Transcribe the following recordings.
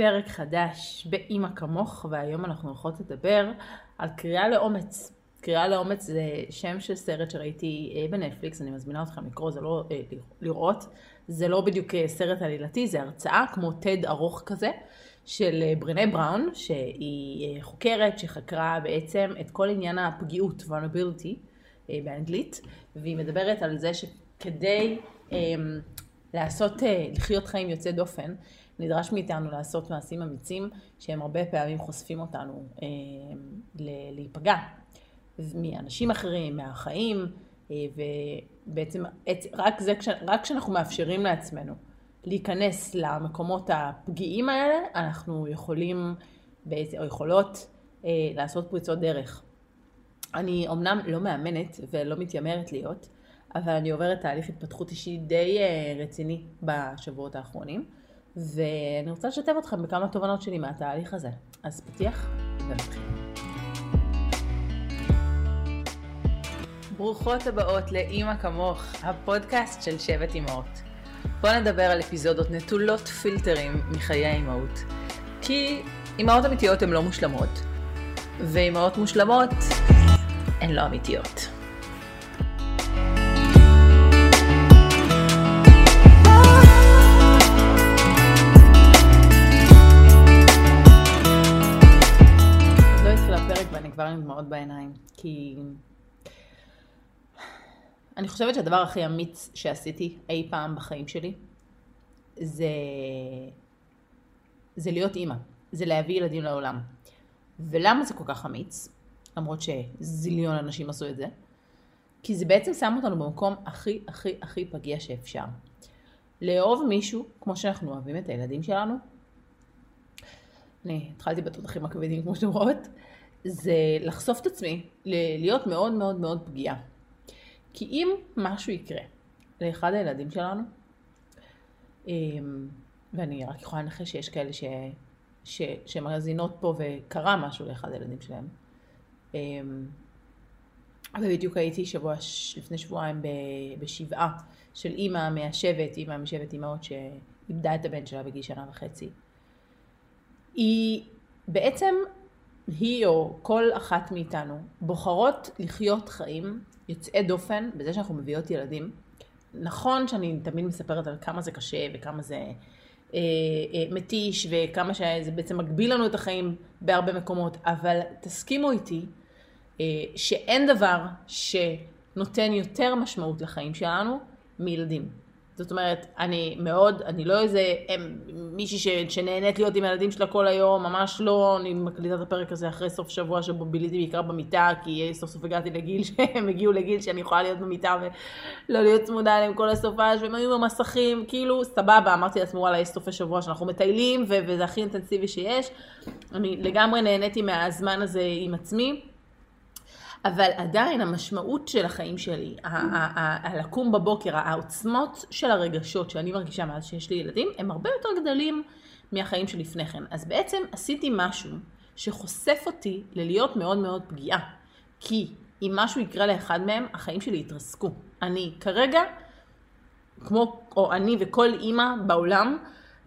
פרק חדש באימא כמוך, והיום אנחנו הולכות לדבר על קריאה לאומץ. קריאה לאומץ זה שם של סרט שראיתי אה, בנטפליקס, אני מזמינה אתכם לקרוא, זה לא אה, לראות, זה לא בדיוק אה, סרט עלילתי, זה הרצאה כמו TED ארוך כזה, של ברנה בראון, שהיא חוקרת שחקרה בעצם את כל עניין הפגיעות, vulnerability באנגלית, והיא מדברת על זה שכדי לעשות, לחיות חיים יוצא דופן, נדרש מאיתנו לעשות מעשים אמיצים שהם הרבה פעמים חושפים אותנו אה, להיפגע מאנשים אחרים, מהחיים, אה, ובעצם רק, זה, רק כשאנחנו מאפשרים לעצמנו להיכנס למקומות הפגיעים האלה, אנחנו יכולים או יכולות אה, לעשות פריצות דרך. אני אומנם לא מאמנת ולא מתיימרת להיות, אבל אני עוברת תהליך התפתחות אישי די אה, רציני בשבועות האחרונים. ואני רוצה לשתף אתכם בכמה תובנות שלי מהתהליך הזה. אז פתיח ונתחיל. ברוכות הבאות לאימא כמוך, הפודקאסט של שבט אימהות. בואו נדבר על אפיזודות נטולות פילטרים מחיי האימהות. כי אימהות אמיתיות הן לא מושלמות, ואימהות מושלמות הן לא אמיתיות. כבר עם דמעות בעיניים, כי אני חושבת שהדבר הכי אמיץ שעשיתי אי פעם בחיים שלי, זה, זה להיות אימא, זה להביא ילדים לעולם. ולמה זה כל כך אמיץ? למרות שזיליון אנשים עשו את זה. כי זה בעצם שם אותנו במקום הכי הכי הכי פגיע שאפשר. לאהוב מישהו, כמו שאנחנו אוהבים את הילדים שלנו, אני התחלתי בתותחים הכבדים כמו שאתם רואות, זה לחשוף את עצמי, להיות מאוד מאוד מאוד פגיעה. כי אם משהו יקרה לאחד הילדים שלנו, אמ, ואני רק יכולה לנחש שיש כאלה ש, ש, שמאזינות פה וקרה משהו לאחד הילדים שלהם. אמ, ובדיוק הייתי שבוע, לפני שבועיים בשבעה של אימא מהשבט, אימא משבט אימהות שאיבדה את הבן שלה בגיל שנה וחצי. היא בעצם היא או כל אחת מאיתנו בוחרות לחיות חיים יוצאי דופן בזה שאנחנו מביאות ילדים. נכון שאני תמיד מספרת על כמה זה קשה וכמה זה אה, אה, מתיש וכמה שזה בעצם מגביל לנו את החיים בהרבה מקומות, אבל תסכימו איתי אה, שאין דבר שנותן יותר משמעות לחיים שלנו מילדים. זאת אומרת, אני מאוד, אני לא איזה הם, מישהי ש, שנהנית להיות עם הילדים שלה כל היום, ממש לא, אני מקליטה את הפרק הזה אחרי סוף שבוע שבו ביליתי בעיקר במיטה, כי סוף סוף הגעתי לגיל שהם הגיעו לגיל שאני יכולה להיות במיטה ולא להיות צמודה אליהם כל הסופש, והם היו במסכים, כאילו, סבבה, אמרתי לעצמי, וואלה, יש סופי שבוע שאנחנו מטיילים, וזה הכי אינטנסיבי שיש. אני לגמרי נהניתי מהזמן הזה עם עצמי. אבל עדיין המשמעות של החיים שלי, הלקום בבוקר, העוצמות של הרגשות שאני מרגישה מאז שיש לי ילדים, הם הרבה יותר גדולים מהחיים שלפני כן. אז בעצם עשיתי משהו שחושף אותי ללהיות מאוד מאוד פגיעה. כי אם משהו יקרה לאחד מהם, החיים שלי יתרסקו. אני כרגע, כמו, או אני וכל אימא בעולם,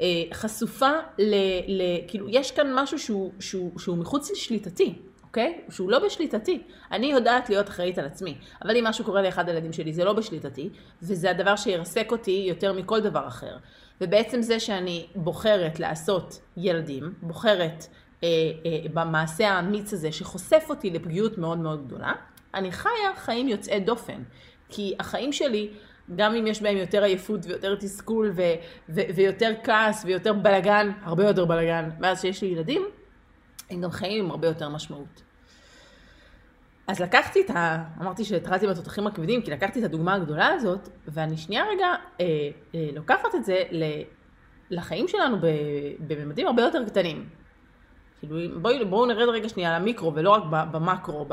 אה, חשופה ל... ל כאילו, יש כאן משהו שהוא, שהוא, שהוא מחוץ לשליטתי. אוקיי? שהוא לא בשליטתי. אני יודעת להיות אחראית על עצמי, אבל אם משהו קורה לאחד הילדים שלי זה לא בשליטתי, וזה הדבר שירסק אותי יותר מכל דבר אחר. ובעצם זה שאני בוחרת לעשות ילדים, בוחרת אה, אה, במעשה האמיץ הזה שחושף אותי לפגיעות מאוד מאוד גדולה, אני חיה חיים יוצאי דופן. כי החיים שלי, גם אם יש בהם יותר עייפות ויותר תסכול ו- ו- ויותר כעס ויותר בלגן, הרבה יותר בלגן, מאז שיש לי ילדים, הם גם חיים עם הרבה יותר משמעות. אז לקחתי את ה... אמרתי שהתחלתי בתותחים הכבדים, כי לקחתי את הדוגמה הגדולה הזאת, ואני שנייה רגע אה, אה, לוקחת את זה ל, לחיים שלנו בממדים הרבה יותר קטנים. כאילו, בואו בוא נרד רגע שנייה למיקרו, ולא רק במקרו,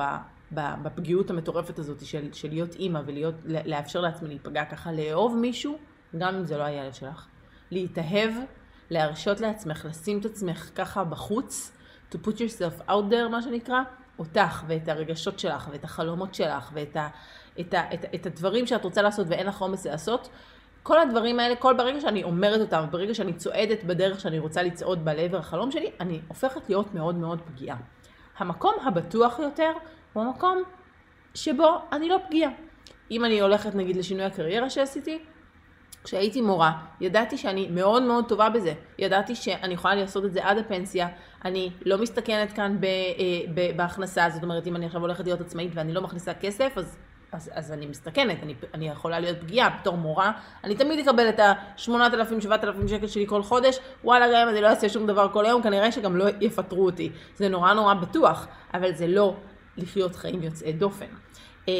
בפגיעות המטורפת הזאת של, של להיות אימא ולאפשר לעצמי להיפגע ככה, לאהוב מישהו, גם אם זה לא הילד שלך. להתאהב, להרשות לעצמך, לשים את עצמך ככה בחוץ, to put yourself out there, מה שנקרא, אותך ואת הרגשות שלך ואת החלומות שלך ואת ה, את ה, את, את הדברים שאת רוצה לעשות ואין לך אומץ לעשות, כל הדברים האלה, כל ברגע שאני אומרת אותם, ברגע שאני צועדת בדרך שאני רוצה לצעוד בה לעבר החלום שלי, אני הופכת להיות מאוד מאוד פגיעה. המקום הבטוח יותר הוא המקום שבו אני לא פגיעה. אם אני הולכת נגיד לשינוי הקריירה שעשיתי, כשהייתי מורה, ידעתי שאני מאוד מאוד טובה בזה. ידעתי שאני יכולה לעשות את זה עד הפנסיה. אני לא מסתכנת כאן ב, אה, ב, בהכנסה, זאת אומרת, אם אני עכשיו הולכת להיות עצמאית ואני לא מכניסה כסף, אז, אז, אז אני מסתכנת, אני, אני יכולה להיות פגיעה בתור מורה. אני תמיד אקבל את ה-8,000-7,000 שקל שלי כל חודש, וואלה, גם אם אני לא אעשה שום דבר כל היום, כנראה שגם לא יפטרו אותי. זה נורא נורא בטוח, אבל זה לא לחיות חיים יוצאי דופן. אה,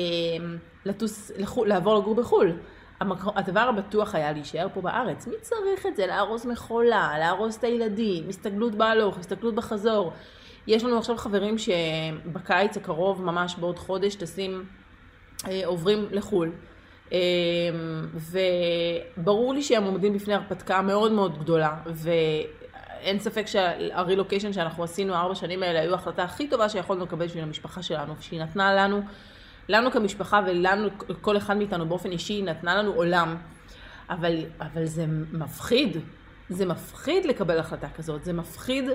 לטוס, לחול, לעבור לגור בחו"ל. המקור, הדבר הבטוח היה להישאר פה בארץ. מי צריך את זה? לארוז מכולה, לארוז את הילדים, הסתגלות בהלוך, הסתגלות בחזור. יש לנו עכשיו חברים שבקיץ הקרוב, ממש בעוד חודש, טסים, אה, עוברים לחו"ל. אה, וברור לי שהם עומדים בפני הרפתקה מאוד מאוד גדולה, ואין ספק שהרילוקיישן שאנחנו עשינו ארבע שנים האלה היו ההחלטה הכי טובה שיכולנו לקבל בשביל המשפחה שלנו, שהיא נתנה לנו לנו כמשפחה ולנו, כל אחד מאיתנו באופן אישי, נתנה לנו עולם. אבל, אבל זה מפחיד. זה מפחיד לקבל החלטה כזאת. זה מפחיד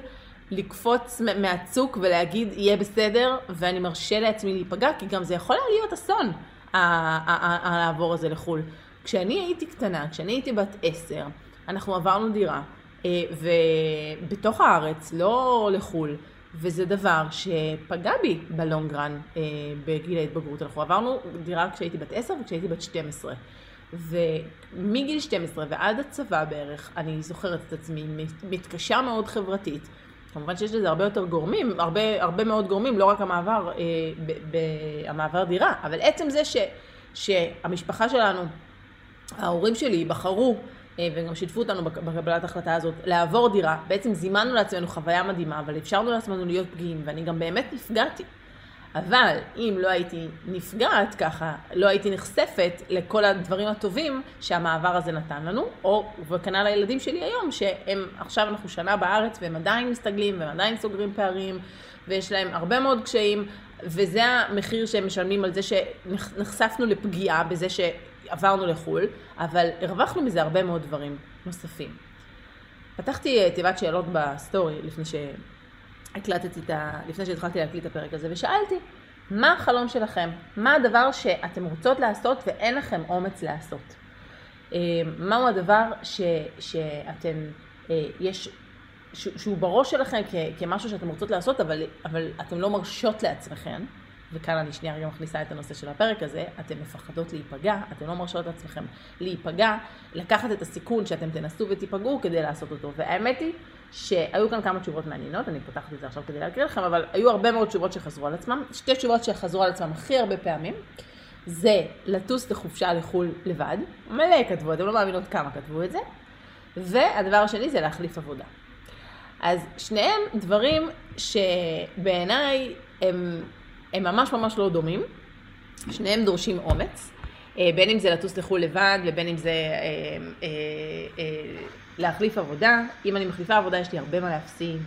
לקפוץ מהצוק ולהגיד, יהיה בסדר, ואני מרשה לעצמי להיפגע, כי גם זה יכול להיות אסון, העבור הזה לחו"ל. כשאני הייתי קטנה, כשאני הייתי בת עשר, אנחנו עברנו דירה, אה, ובתוך הארץ, לא לחו"ל. וזה דבר שפגע בי בלונגרן אה, בגיל ההתבגרות. אנחנו עברנו דירה כשהייתי בת 10 וכשהייתי בת 12. ומגיל 12 ועד הצבא בערך, אני זוכרת את עצמי מתקשה מאוד חברתית. כמובן שיש לזה הרבה יותר גורמים, הרבה, הרבה מאוד גורמים, לא רק המעבר, אה, ב, ב, המעבר דירה, אבל עצם זה ש, שהמשפחה שלנו, ההורים שלי בחרו אה, וגם שיתפו אותנו בקבלת ההחלטה הזאת, לעבור דירה. בעצם זימנו לעצמנו חוויה מדהימה, אבל אפשרנו לעצמנו להיות פגיעים, ואני גם באמת נפגעתי. אבל אם לא הייתי נפגעת ככה, לא הייתי נחשפת לכל הדברים הטובים שהמעבר הזה נתן לנו, או וכנ"ל הילדים שלי היום, שהם עכשיו אנחנו שנה בארץ והם עדיין מסתגלים והם עדיין סוגרים פערים, ויש להם הרבה מאוד קשיים, וזה המחיר שהם משלמים על זה שנחשפנו לפגיעה בזה ש... עברנו לחו"ל, אבל הרווחנו מזה הרבה מאוד דברים נוספים. פתחתי אה, תיבת שאלות בסטורי לפני שהקלטתי את ה... לפני שהתחלתי להקליט את הפרק הזה, ושאלתי, מה החלום שלכם? מה הדבר שאתם רוצות לעשות ואין לכם אומץ לעשות? אה, מהו הדבר ש... שאתם, אה, יש, שהוא בראש שלכם כמשהו שאתם רוצות לעשות, אבל, אבל אתם לא מרשות לעצמכם? וכאן אני שנייה רגע מכניסה את הנושא של הפרק הזה, אתן מפחדות להיפגע, אתן לא מרשות לעצמכם להיפגע, לקחת את הסיכון שאתם תנסו ותיפגעו כדי לעשות אותו. והאמת היא שהיו כאן כמה תשובות מעניינות, אני פותחת את זה עכשיו כדי להקריא לכם, אבל היו הרבה מאוד תשובות שחזרו על עצמם. שתי תשובות שחזרו על עצמם הכי הרבה פעמים, זה לטוס לחופשה לחו"ל לבד, מלא כתבו, אתם לא מאמינות כמה כתבו את זה, והדבר השני זה להחליף עבודה. אז שניהם דברים שבעיניי הם הם ממש ממש לא דומים, שניהם דורשים אומץ, אה, בין אם זה לטוס לחו"ל לבד ובין אם זה אה, אה, אה, להחליף עבודה. אם אני מחליפה עבודה יש לי הרבה מה להפסיד.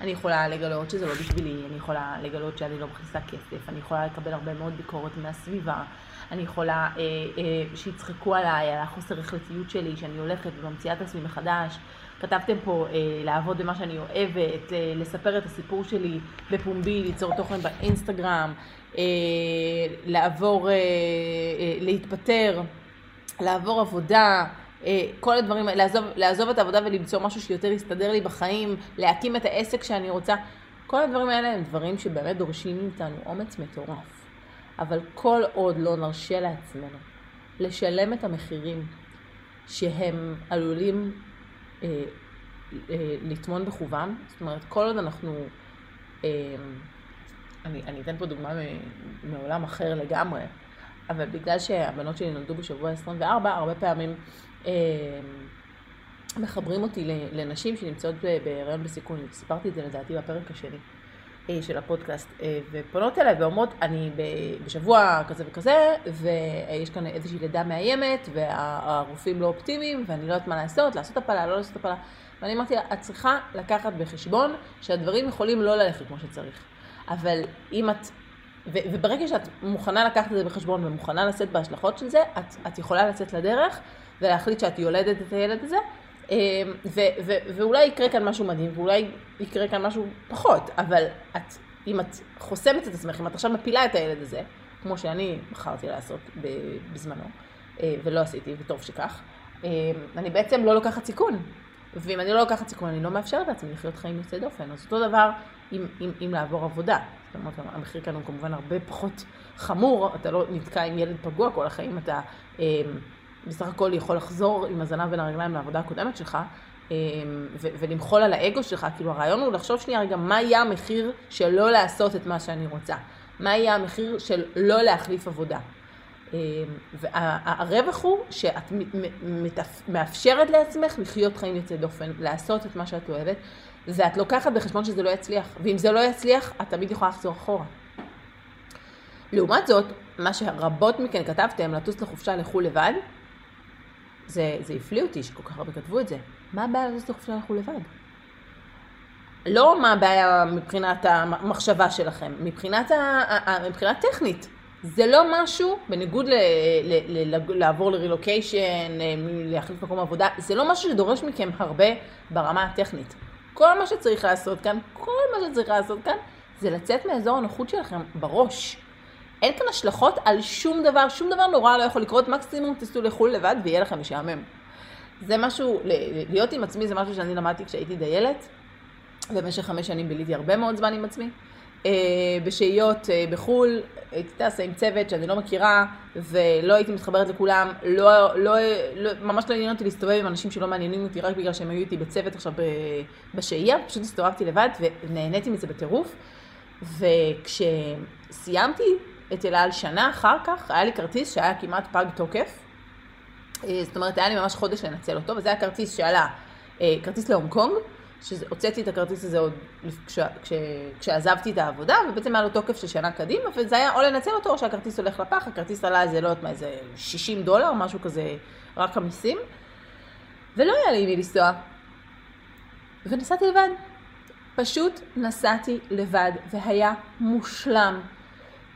אני יכולה לגלות שזה לא בשבילי, אני יכולה לגלות שאני לא מכניסה כסף, אני יכולה לקבל הרבה מאוד ביקורת מהסביבה, אני יכולה אה, אה, שיצחקו עליי, על החוסר החלטיות שלי, שאני הולכת וממציאה את עצמי מחדש. כתבתם פה אה, לעבוד במה שאני אוהבת, אה, לספר את הסיפור שלי בפומבי, ליצור תוכן באינסטגרם, אה, לעבור, אה, אה, להתפטר, לעבור עבודה, אה, כל הדברים לעזוב, לעזוב את העבודה ולמצוא משהו שיותר יסתדר לי בחיים, להקים את העסק שאני רוצה. כל הדברים האלה הם דברים שבאמת דורשים מאיתנו אומץ מטורף. אבל כל עוד לא נרשה לעצמנו לשלם את המחירים שהם עלולים אה, אה, לטמון בחובם, זאת אומרת, כל עוד אנחנו, אה, אני, אני אתן פה דוגמה מעולם אחר לגמרי, אבל בגלל שהבנות שלי נולדו בשבוע 24, הרבה פעמים מחברים אותי לנשים שנמצאות בהיריון בסיכון, סיפרתי את זה לדעתי בפרק השני. של הפודקאסט, ופונות אליי ואומרות, אני בשבוע כזה וכזה, ויש כאן איזושהי לידה מאיימת, והרופאים לא אופטימיים, ואני לא יודעת מה לעשות, לעשות הפלה, לא לעשות הפלה. ואני אמרתי לה, את צריכה לקחת בחשבון שהדברים יכולים לא ללכת כמו שצריך. אבל אם את, ו, וברגע שאת מוכנה לקחת את זה בחשבון ומוכנה לשאת בהשלכות של זה, את, את יכולה לצאת לדרך, ולהחליט שאת יולדת את הילד הזה, אה, ו- ו- ואולי יקרה כאן משהו מדהים, ואולי יקרה כאן משהו פחות, אבל את, אם את חוסמת את עצמך, אם את עכשיו מפילה את הילד הזה, כמו שאני בחרתי לעשות בזמנו, אה, ולא עשיתי, וטוב שכך, אני בעצם לא לוקחת סיכון. ואם אני לא לוקחת סיכון, אני לא מאפשרת לעצמי לחיות חיים יוצאי דופן. אז אותו דבר עם, עם, עם לעבור עבודה. זאת אומרת, המחיר כאן הוא כמובן הרבה פחות חמור, אתה לא נתקע עם ילד פגוע כל החיים, אתה אה, בסך הכל יכול לחזור עם הזנב בין הרגליים לעבודה הקודמת שלך, אה, ולמחול על האגו שלך, כאילו הרעיון הוא לחשוב שנייה רגע, מה יהיה המחיר של לא לעשות את מה שאני רוצה? מה יהיה המחיר של לא להחליף עבודה? אה, והרווח הוא שאת מאפשרת לעצמך לחיות חיים יוצאי דופן, לעשות את מה שאת אוהבת, ואת לוקחת בחשבון שזה לא יצליח, ואם זה לא יצליח, את תמיד יכולה לחזור אחורה. לעומת זאת, מה שרבות מכן כתבתם, לטוס לחופשה לחו"ל לבד, זה, זה הפליא אותי שכל כך הרבה כתבו את זה. מה הבעיה לטוס לחופשה לחו"ל לבד? לא מה הבעיה מבחינת המחשבה שלכם, מבחינת, ה, מבחינת טכנית. זה לא משהו, בניגוד ל, ל, ל, לעבור לרילוקיישן, להחליף מקום עבודה, זה לא משהו שדורש מכם הרבה ברמה הטכנית. כל מה שצריך לעשות כאן, כל מה שצריך לעשות כאן, זה לצאת מאזור הנוחות שלכם בראש. אין כאן השלכות על שום דבר, שום דבר נורא לא יכול לקרות, מקסימום תסעו לחו"ל לבד ויהיה לכם משעמם. זה משהו, להיות עם עצמי זה משהו שאני למדתי כשהייתי דיילת. במשך חמש שנים ביליתי הרבה מאוד זמן עם עצמי. אה, בשהיות אה, בחו"ל, הייתי טסה עם צוות שאני לא מכירה, ולא הייתי מתחברת לכולם, לא, לא, לא, ממש לא עניין אותי להסתובב עם אנשים שלא מעניינים אותי רק בגלל שהם היו איתי בצוות עכשיו בשהייה, פשוט הסתובבתי לבד ונהניתי מזה בטירוף. וכשסיימתי את אל על שנה אחר כך, היה לי כרטיס שהיה כמעט פג תוקף. אה, זאת אומרת, היה לי ממש חודש לנצל אותו, וזה היה כרטיס שעלה, כרטיס להונג קונג. שהוצאתי את הכרטיס הזה עוד כש, כש, כשעזבתי את העבודה, ובעצם היה לו תוקף של שנה קדימה, וזה היה או לנצל אותו או שהכרטיס הולך לפח, הכרטיס עלה איזה, לא יודעת מה, איזה 60 דולר, משהו כזה, רק המיסים, ולא היה לי מי לנסוע. ונסעתי לבד. פשוט נסעתי לבד, והיה מושלם.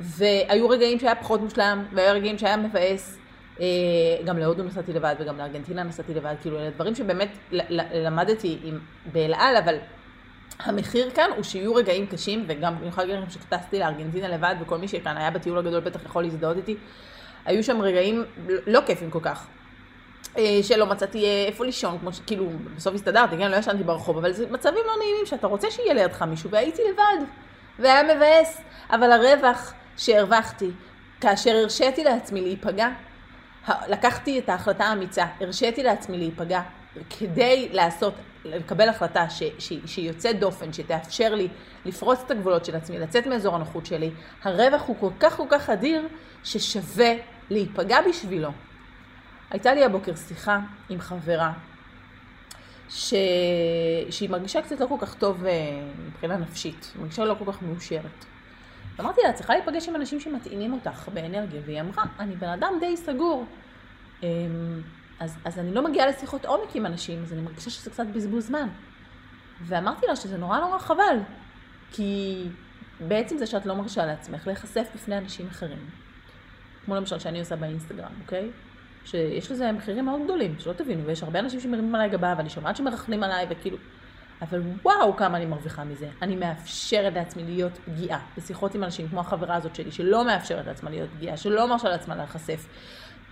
והיו רגעים שהיה פחות מושלם, והיו רגעים שהיה מבאס, אה, גם להודו נסעתי לבד וגם לארגנטינה נסעתי לבד, כאילו אלה דברים שבאמת למדתי עם, באל על, אבל המחיר כאן הוא שיהיו רגעים קשים, וגם אני יכולה להגיד לכם שטסתי לארגנטינה לבד, וכל מי שכאן היה בטיול הגדול בטח יכול להזדהות איתי, היו שם רגעים לא כיפים כל כך. אה, שלא מצאתי אה, איפה לישון, כמו שכאילו, בסוף הסתדרתי, כן, לא ישנתי ברחוב, אבל זה מצבים לא נעימים שאתה רוצה שיהיה לידך מישהו, והייתי לבד, והיה מבאס, אבל הרווח שהרווחתי, כאשר הרשיתי לעצמי להיפגע, לקחתי את ההחלטה האמיצה, הרשיתי לעצמי להיפגע, כדי לעשות, לקבל החלטה ש, ש, שהיא יוצאת דופן, שתאפשר לי לפרוץ את הגבולות של עצמי, לצאת מאזור הנוחות שלי, הרווח הוא כל כך כל כך אדיר, ששווה להיפגע בשבילו. הייתה לי הבוקר שיחה עם חברה, ש... שהיא מרגישה קצת לא כל כך טוב אה, מבחינה נפשית, היא מרגישה לא כל כך מאושרת. אמרתי לה, צריכה להיפגש עם אנשים שמטעינים אותך באנרגיה, והיא אמרה, אני בן אדם די סגור. אמ, אז, אז אני לא מגיעה לשיחות עומק עם אנשים, אז אני מרגישה שזה קצת בזבוז זמן. ואמרתי לה שזה נורא נורא חבל, כי בעצם זה שאת לא מרשה לעצמך להיחשף בפני אנשים אחרים, כמו למשל שאני עושה באינסטגרם, אוקיי? שיש לזה מחירים מאוד גדולים, שלא תבינו, ויש הרבה אנשים שמרימים עליי גבה, ואני שומעת שמרחמים עליי, וכאילו, אבל וואו כמה אני מרוויחה מזה. אני מאפשרת לעצמי להיות פגיעה בשיחות עם אנשים כמו החברה הזאת שלי, שלא מאפשרת לעצמה להיות פגיעה, שלא מרשה לעצמה להיחשף.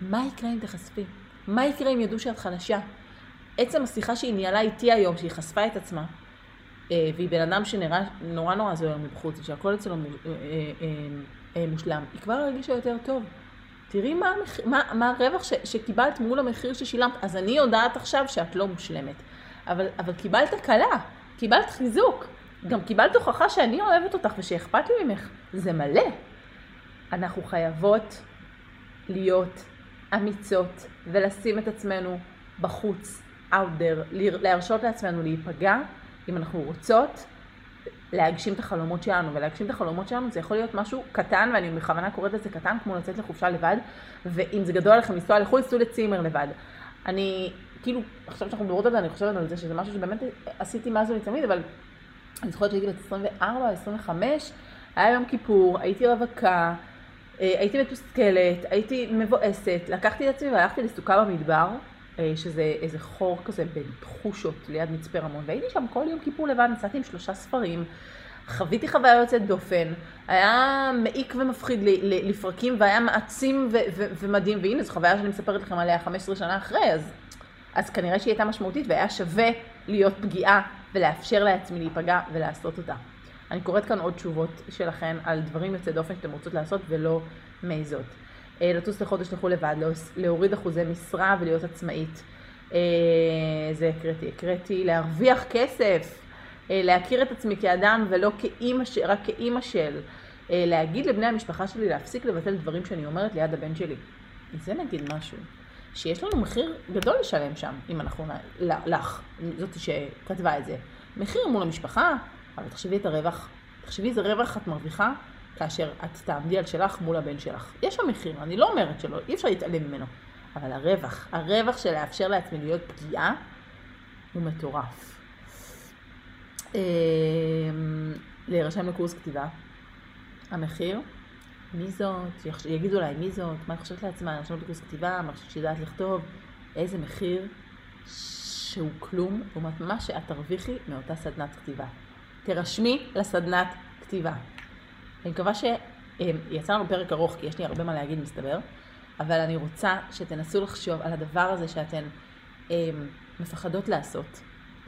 מה יקרה אם תחשפי? מה יקרה אם ידעו שאת חלשה? עצם השיחה שהיא ניהלה איתי היום, שהיא חשפה את עצמה, אה, והיא בן אדם שנראה נורא נורא זוהר מבחוץ, שהכל אצלו אה, אה, מושלם, היא כבר הרגישה יותר טוב. תראי מה, מה, מה הרווח ש, שקיבלת מול המחיר ששילמת. אז אני יודעת עכשיו שאת לא מושלמת. אבל, אבל קיבלת הקלה, קיבלת חיזוק, גם קיבלת הוכחה שאני אוהבת אותך ושאכפת לי ממך. זה מלא. אנחנו חייבות להיות אמיצות ולשים את עצמנו בחוץ, out there, להרשות לעצמנו להיפגע, אם אנחנו רוצות להגשים את החלומות שלנו, ולהגשים את החלומות שלנו זה יכול להיות משהו קטן, ואני בכוונה קוראת לזה קטן, כמו לצאת לחופשה לבד, ואם זה גדול עליכם לנסוע לחו"ל, סעו לצימר לבד. אני כאילו, עכשיו שאנחנו מדברות על זה, אני חושבת על זה שזה משהו שבאמת עשיתי מאז ומתמיד, אבל אני זוכרת שהייתי בת 24, 25, היה יום כיפור, הייתי רווקה, אה, הייתי מתוסכלת, הייתי מבואסת, לקחתי את עצמי והלכתי לסוכה במדבר, אה, שזה איזה חור כזה בין חושות ליד מצפה רמון, והייתי שם כל יום כיפור לבד, נסעתי עם שלושה ספרים, חוויתי חוויה יוצאת דופן, היה מעיק ומפחיד לפרקים והיה מעצים ו- ו- ומדהים, והנה זו חוויה שאני מספרת לכם עליה 15 שנה אחרי, אז, אז כנראה שהיא הייתה משמעותית והיה שווה להיות פגיעה ולאפשר לעצמי להיפגע ולעשות אותה. אני קוראת כאן עוד תשובות שלכם על דברים יוצאי דופן שאתם רוצות לעשות ולא מעיזות. אה, לטוס לחודש לחו"ל לבד, להוריד אחוזי משרה ולהיות עצמאית. אה, זה הקראתי. הקראתי להרוויח כסף, אה, להכיר את עצמי כאדם ולא כאימא, רק כאימא של. להגיד לבני המשפחה שלי להפסיק לבטל דברים שאני אומרת ליד הבן שלי. זה נגיד משהו. שיש לנו מחיר גדול לשלם שם, אם אנחנו, לך, זאת שכתבה את זה. מחיר מול המשפחה, אבל תחשבי את הרווח. תחשבי איזה רווח את מרוויחה כאשר את תעמדי על שלך מול הבן שלך. יש שם מחיר, אני לא אומרת שלא, אי אפשר להתעלם ממנו. אבל הרווח, הרווח של לאפשר לעצמי להיות פגיעה, הוא מטורף. אמ, להירשם לקורס כתיבה, המחיר, מי זאת, יגידו אולי מי זאת, מה היא חושבת לעצמה, להירשם לקורס כתיבה, מה חושבת שיודעת לכתוב, איזה מחיר שהוא כלום, לעומת מה שאת תרוויחי מאותה סדנת כתיבה. תירשמי לסדנת כתיבה. אני מקווה שיצא לנו פרק ארוך, כי יש לי הרבה מה להגיד מסתבר, אבל אני רוצה שתנסו לחשוב על הדבר הזה שאתן הם, מפחדות לעשות.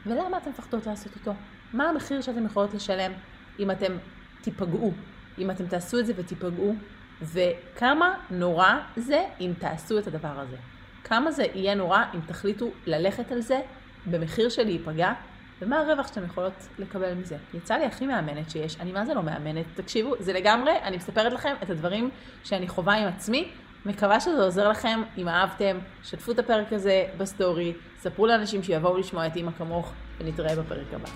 ולמה אתן מפחדות לעשות אותו? מה המחיר שאתן יכולות לשלם אם אתן תיפגעו, אם אתן תעשו את זה ותיפגעו, וכמה נורא זה אם תעשו את הדבר הזה. כמה זה יהיה נורא אם תחליטו ללכת על זה במחיר של להיפגע ומה הרווח שאתם יכולות לקבל מזה? יצא לי הכי מאמנת שיש, אני מה זה לא מאמנת? תקשיבו, זה לגמרי, אני מספרת לכם את הדברים שאני חווה עם עצמי, מקווה שזה עוזר לכם, אם אהבתם, שתפו את הפרק הזה בסטורי, ספרו לאנשים שיבואו לשמוע את אימא כמוך, ונתראה בפרק הבא.